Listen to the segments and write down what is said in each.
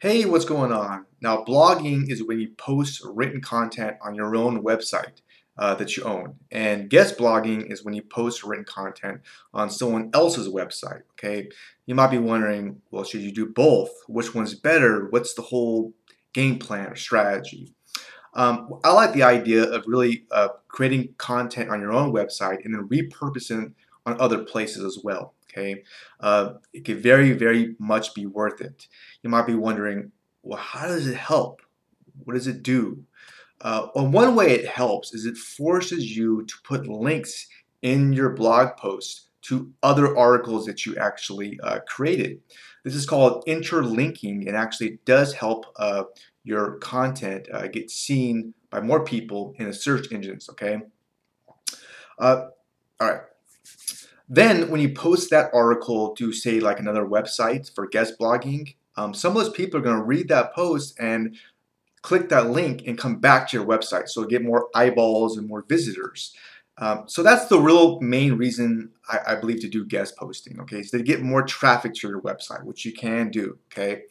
Hey, what's going on? Now, blogging is when you post written content on your own website uh, that you own. And guest blogging is when you post written content on someone else's website. Okay. You might be wondering, well, should you do both? Which one's better? What's the whole game plan or strategy? Um, I like the idea of really uh, creating content on your own website and then repurposing on other places as well. Okay, uh, it could very, very much be worth it. You might be wondering, well, how does it help? What does it do? Uh, well, one way it helps is it forces you to put links in your blog post to other articles that you actually uh, created. This is called interlinking and actually does help uh, your content uh, get seen by more people in the search engines, okay? Uh, all right. Then when you post that article to say like another website for guest blogging, um, some of those people are going to read that post and click that link and come back to your website. So get more eyeballs and more visitors. Um, so that's the real main reason I, I, believe to do guest posting. Okay, so to get more traffic to your website, which you can do. Okay.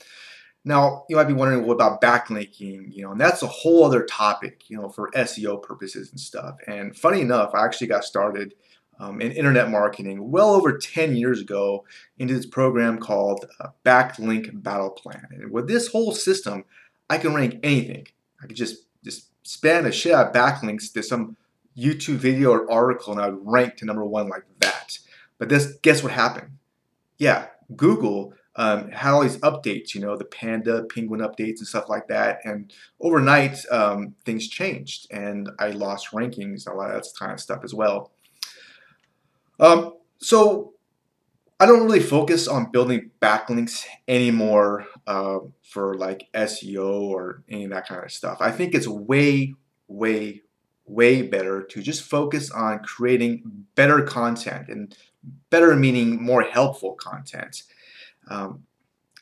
Now you might be wondering what about backlinking, you know, and that's a whole other topic, you know, for SEO purposes and stuff. And funny enough, I actually got started um, in internet marketing well over 10 years ago into this program called uh, Backlink Battle Plan. And with this whole system, I can rank anything. I could just just spam a shit out of backlinks to some YouTube video or article, and I would rank to number one like that. But this, guess what happened? Yeah, Google um, had all these updates, you know, the panda, penguin updates and stuff like that. And overnight, um, things changed, and I lost rankings, a lot of that kind of stuff as well. Um, so I don't really focus on building backlinks anymore uh, for like SEO or any of that kind of stuff. I think it's way, way, way better to just focus on creating better content and better meaning more helpful content. Um,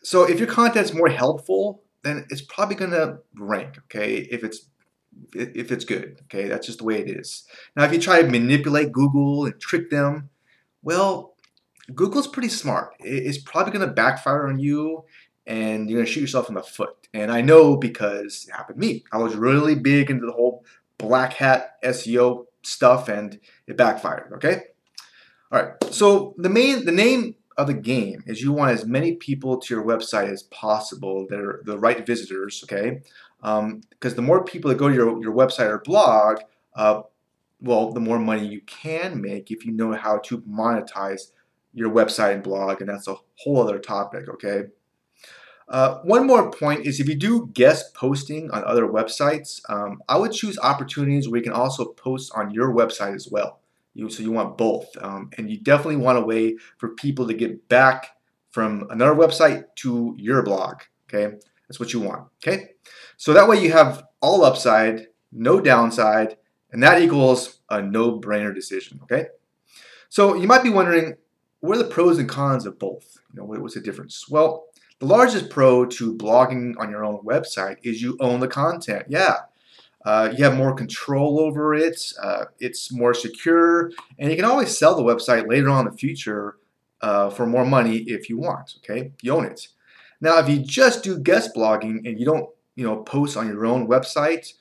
so if your content's more helpful, then it's probably going to rank. Okay, if it's if it's good. Okay, that's just the way it is. Now, if you try to manipulate Google and trick them, well, Google's pretty smart. It's probably going to backfire on you and you're going to shoot yourself in the foot. And I know because it happened to me. I was really big into the whole black hat SEO stuff and it backfired, okay? All right. So the main the name of the game is you want as many people to your website as possible that are the right visitors, okay? Because um, the more people that go to your, your website or blog, uh, well, the more money you can make if you know how to monetize your website and blog, and that's a whole other topic, okay? Uh, one more point is if you do guest posting on other websites, um, I would choose opportunities where you can also post on your website as well. You, so you want both. Um, and you definitely want a way for people to get back from another website to your blog, okay? That's what you want, okay? So that way you have all upside, no downside, and that equals a no-brainer decision, okay? So you might be wondering, what are the pros and cons of both? You know, what's the difference? Well, the largest pro to blogging on your own website is you own the content. Yeah. Uh, you have more control over it. Uh, it's more secure, and you can always sell the website later on in the future uh, for more money if you want. Okay, you own it. Now, if you just do guest blogging and you don't, you know, post on your own website,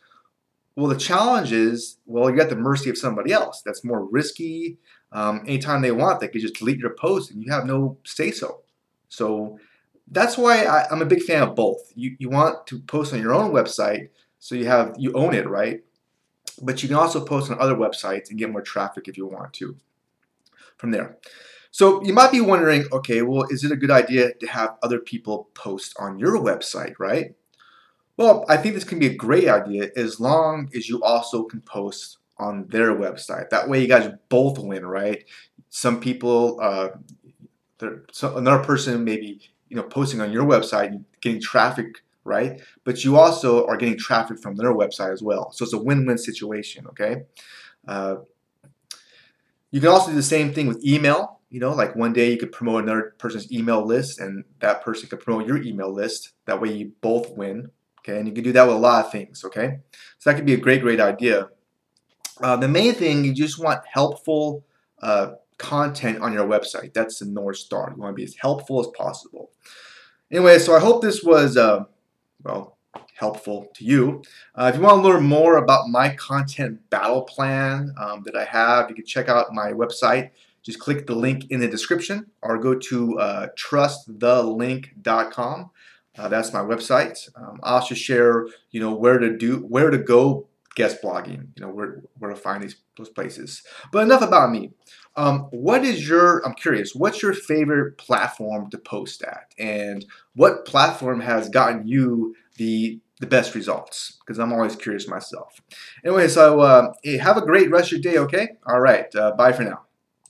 well, the challenge is, well, you're at the mercy of somebody else. That's more risky. Um, anytime they want, they could just delete your post and you have no say so. So that's why I, am a big fan of both. You, you want to post on your own website so you have you own it, right? But you can also post on other websites and get more traffic if you want to from there. So you might be wondering, okay, well, is it a good idea to have other people post on your website, right? Well, I think this can be a great idea as long as you also can post on their website. That way, you guys both win, right? Some people, uh, so another person maybe you know posting on your website, and getting traffic, right? But you also are getting traffic from their website as well. So it's a win-win situation. Okay. Uh, you can also do the same thing with email. You know, like one day you could promote another person's email list, and that person could promote your email list. That way, you both win. Okay, and you can do that with a lot of things. Okay, so that could be a great, great idea. Uh, the main thing, you just want helpful uh, content on your website. That's the North Star. You want to be as helpful as possible. Anyway, so I hope this was, uh, well, helpful to you. Uh, if you want to learn more about my content battle plan um, that I have, you can check out my website. Just click the link in the description or go to uh, trustthelink.com. Uh, that's my website. Um, I'll also share, you know, where to do, where to go guest blogging, you know, where, where to find these those places. But enough about me. Um, what is your, I'm curious, what's your favorite platform to post at? And what platform has gotten you the the best results? Because I'm always curious myself. Anyway, so uh, have a great rest of your day, okay? All right, uh, bye for now.